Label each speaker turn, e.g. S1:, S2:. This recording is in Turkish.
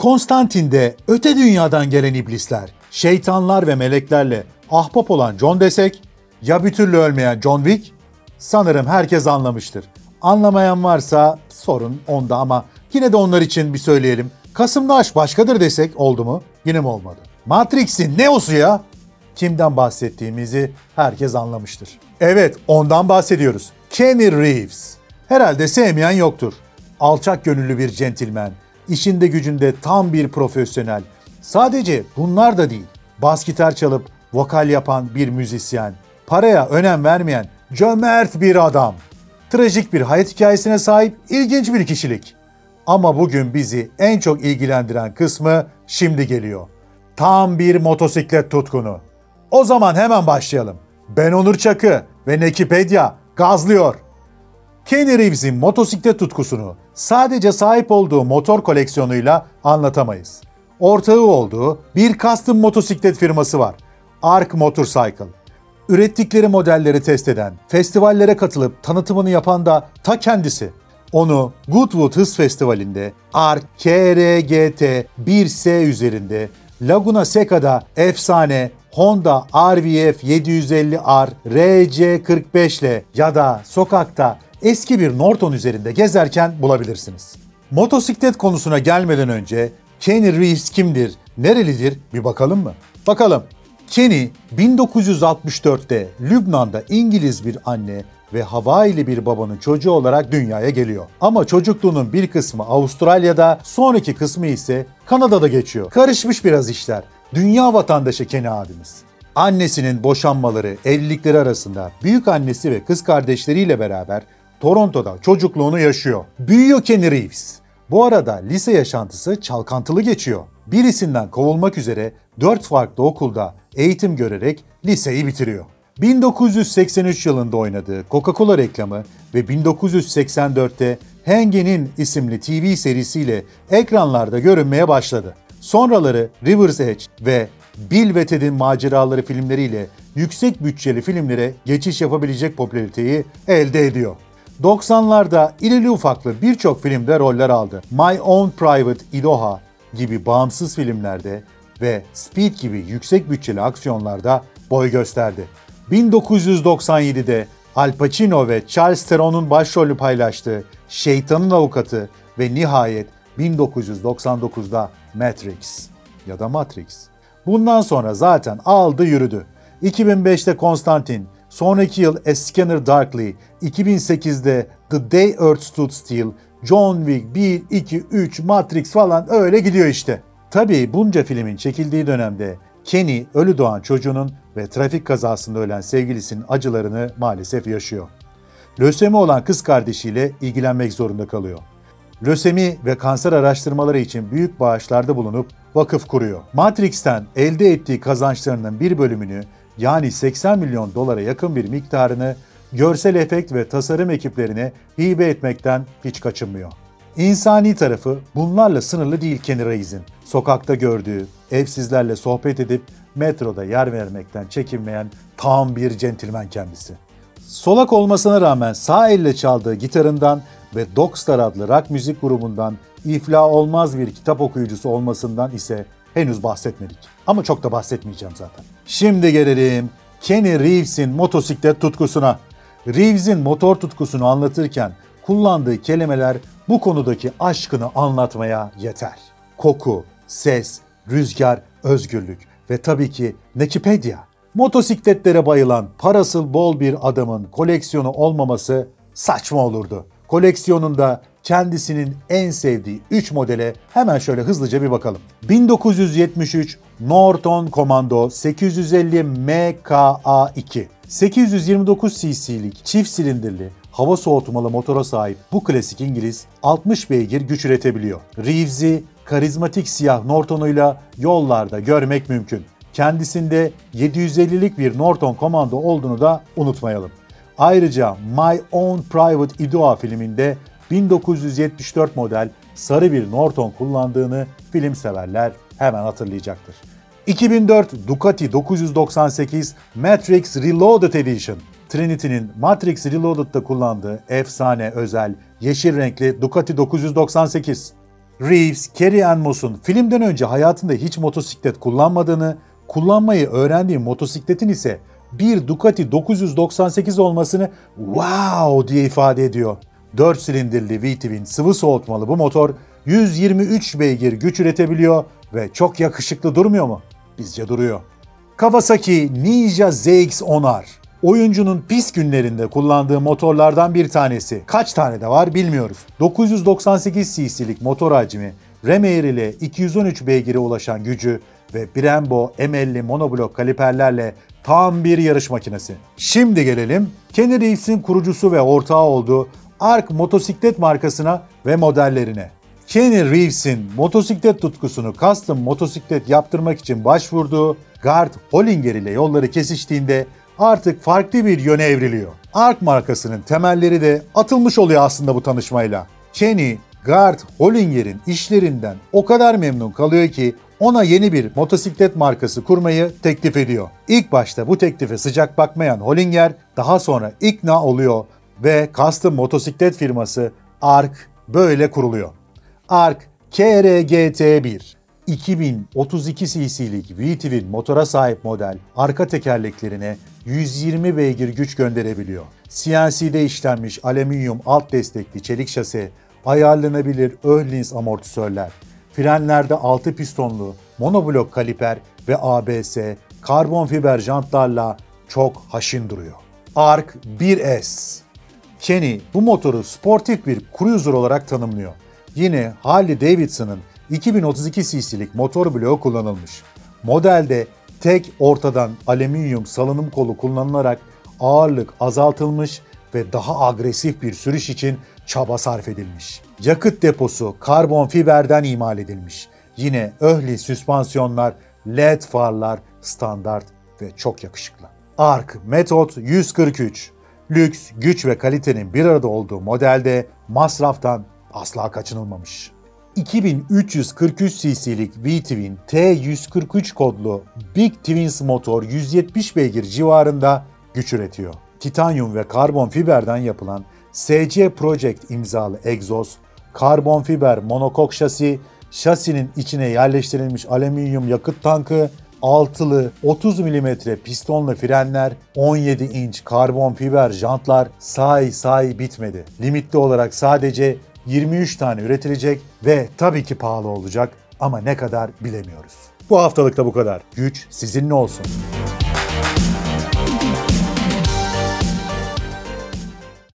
S1: Konstantin'de öte dünyadan gelen iblisler, şeytanlar ve meleklerle ahbap olan John desek, ya bir türlü ölmeyen John Wick? Sanırım herkes anlamıştır. Anlamayan varsa sorun onda ama yine de onlar için bir söyleyelim. Kasım'da aşk başkadır desek oldu mu? Yine mi olmadı? Matrix'in Neo'su ya? Kimden bahsettiğimizi herkes anlamıştır. Evet, ondan bahsediyoruz. Kenny Reeves. Herhalde sevmeyen yoktur. Alçak gönüllü bir centilmen, işinde gücünde tam bir profesyonel. Sadece bunlar da değil. Bas gitar çalıp vokal yapan bir müzisyen, paraya önem vermeyen cömert bir adam. Trajik bir hayat hikayesine sahip ilginç bir kişilik. Ama bugün bizi en çok ilgilendiren kısmı şimdi geliyor. Tam bir motosiklet tutkunu. O zaman hemen başlayalım. Ben Onur Çakı ve Nekipedia gazlıyor. Kenny Reeves'in motosiklet tutkusunu sadece sahip olduğu motor koleksiyonuyla anlatamayız. Ortağı olduğu bir custom motosiklet firması var. Ark Motorcycle. Ürettikleri modelleri test eden, festivallere katılıp tanıtımını yapan da ta kendisi. Onu Goodwood Hız Festivali'nde Ark KRGT 1S üzerinde, Laguna Seca'da efsane Honda RVF 750R RC45 ile ya da sokakta eski bir Norton üzerinde gezerken bulabilirsiniz. Motosiklet konusuna gelmeden önce Kenny Reeves kimdir, nerelidir bir bakalım mı? Bakalım. Kenny 1964'te Lübnan'da İngiliz bir anne ve Havaili bir babanın çocuğu olarak dünyaya geliyor. Ama çocukluğunun bir kısmı Avustralya'da, sonraki kısmı ise Kanada'da geçiyor. Karışmış biraz işler. Dünya vatandaşı Kenny abimiz. Annesinin boşanmaları, evlilikleri arasında büyük annesi ve kız kardeşleriyle beraber Toronto'da çocukluğunu yaşıyor. Büyüyor Kenny Reeves. Bu arada lise yaşantısı çalkantılı geçiyor. Birisinden kovulmak üzere 4 farklı okulda eğitim görerek liseyi bitiriyor. 1983 yılında oynadığı Coca-Cola reklamı ve 1984'te Henge'nin isimli TV serisiyle ekranlarda görünmeye başladı. Sonraları River's Edge ve Bill ve Ted'in maceraları filmleriyle yüksek bütçeli filmlere geçiş yapabilecek popülariteyi elde ediyor. 90'larda irili ufaklı birçok filmde roller aldı. My Own Private Idaho gibi bağımsız filmlerde ve Speed gibi yüksek bütçeli aksiyonlarda boy gösterdi. 1997'de Al Pacino ve Charles Theron'un başrolü paylaştığı Şeytanın Avukatı ve nihayet 1999'da Matrix ya da Matrix. Bundan sonra zaten aldı yürüdü. 2005'te Konstantin, sonraki yıl A Scanner Darkly, 2008'de The Day Earth Stood Still, John Wick 1, 2, 3, Matrix falan öyle gidiyor işte. Tabii bunca filmin çekildiği dönemde Kenny ölü doğan çocuğunun ve trafik kazasında ölen sevgilisinin acılarını maalesef yaşıyor. Lösemi olan kız kardeşiyle ilgilenmek zorunda kalıyor. Lösemi ve kanser araştırmaları için büyük bağışlarda bulunup vakıf kuruyor. Matrix'ten elde ettiği kazançlarının bir bölümünü yani 80 milyon dolara yakın bir miktarını görsel efekt ve tasarım ekiplerine hibe etmekten hiç kaçınmıyor. İnsani tarafı bunlarla sınırlı değil Kenny Reeves'in. Sokakta gördüğü, evsizlerle sohbet edip metroda yer vermekten çekinmeyen tam bir centilmen kendisi. Solak olmasına rağmen sağ elle çaldığı gitarından ve Dogstar adlı rock müzik grubundan iflah olmaz bir kitap okuyucusu olmasından ise henüz bahsetmedik. Ama çok da bahsetmeyeceğim zaten. Şimdi gelelim Kenny Reeves'in motosiklet tutkusuna. Reeves'in motor tutkusunu anlatırken kullandığı kelimeler bu konudaki aşkını anlatmaya yeter. Koku, ses, rüzgar, özgürlük ve tabii ki Nekipedia. Motosikletlere bayılan parasıl bol bir adamın koleksiyonu olmaması saçma olurdu. Koleksiyonunda kendisinin en sevdiği 3 modele hemen şöyle hızlıca bir bakalım. 1973 Norton Commando 850 MKA2 829 cc'lik çift silindirli hava soğutmalı motora sahip bu klasik İngiliz 60 beygir güç üretebiliyor. Reeves'i karizmatik siyah Norton'uyla yollarda görmek mümkün. Kendisinde 750'lik bir Norton Commando olduğunu da unutmayalım. Ayrıca My Own Private Idaho filminde 1974 model sarı bir Norton kullandığını film severler hemen hatırlayacaktır. 2004 Ducati 998 Matrix Reloaded Edition Trinity'nin Matrix Reloaded'da kullandığı efsane özel yeşil renkli Ducati 998. Reeves, Carrie Ann Moss'un filmden önce hayatında hiç motosiklet kullanmadığını, kullanmayı öğrendiği motosikletin ise bir Ducati 998 olmasını wow diye ifade ediyor. 4 silindirli V-Twin sıvı soğutmalı bu motor 123 beygir güç üretebiliyor ve çok yakışıklı durmuyor mu? Bizce duruyor. Kawasaki Ninja ZX-10R. Oyuncunun pis günlerinde kullandığı motorlardan bir tanesi. Kaç tane de var bilmiyoruz. 998 cc'lik motor hacmi, Remair ile 213 beygire ulaşan gücü ve Brembo M50 monoblok kaliperlerle tam bir yarış makinesi. Şimdi gelelim Kenny Reeves'in kurucusu ve ortağı olduğu Ark motosiklet markasına ve modellerine. Kenny Reeves'in motosiklet tutkusunu custom motosiklet yaptırmak için başvurduğu Gard Hollinger ile yolları kesiştiğinde artık farklı bir yöne evriliyor. Ark markasının temelleri de atılmış oluyor aslında bu tanışmayla. Kenny, Gard Hollinger'in işlerinden o kadar memnun kalıyor ki ona yeni bir motosiklet markası kurmayı teklif ediyor. İlk başta bu teklife sıcak bakmayan Hollinger daha sonra ikna oluyor ve custom motosiklet firması ARK böyle kuruluyor. ARK KRGT1 2032 cc'lik V-Twin motora sahip model arka tekerleklerine 120 beygir güç gönderebiliyor. CNC'de işlenmiş alüminyum alt destekli çelik şase, ayarlanabilir Öhlins amortisörler, frenlerde 6 pistonlu monoblok kaliper ve ABS, karbon fiber jantlarla çok haşin duruyor. ARK 1S Kenny bu motoru sportif bir cruiser olarak tanımlıyor. Yine Harley Davidson'ın 2032 cc'lik motor bloğu kullanılmış. Modelde tek ortadan alüminyum salınım kolu kullanılarak ağırlık azaltılmış ve daha agresif bir sürüş için çaba sarf edilmiş. Yakıt deposu karbon fiberden imal edilmiş. Yine öhli süspansiyonlar, led farlar standart ve çok yakışıklı. Arc Method 143 Lüks, güç ve kalitenin bir arada olduğu modelde masraftan asla kaçınılmamış. 2343 cc'lik V-Twin T143 kodlu Big Twins motor 170 beygir civarında güç üretiyor. Titanyum ve karbon fiberden yapılan SC Project imzalı egzoz, karbon fiber monokok şasi, şasinin içine yerleştirilmiş alüminyum yakıt tankı, altılı 30 mm pistonlu frenler, 17 inç karbon fiber jantlar say say bitmedi. Limitli olarak sadece 23 tane üretilecek ve tabii ki pahalı olacak ama ne kadar bilemiyoruz. Bu haftalık da bu kadar. Güç sizinle olsun.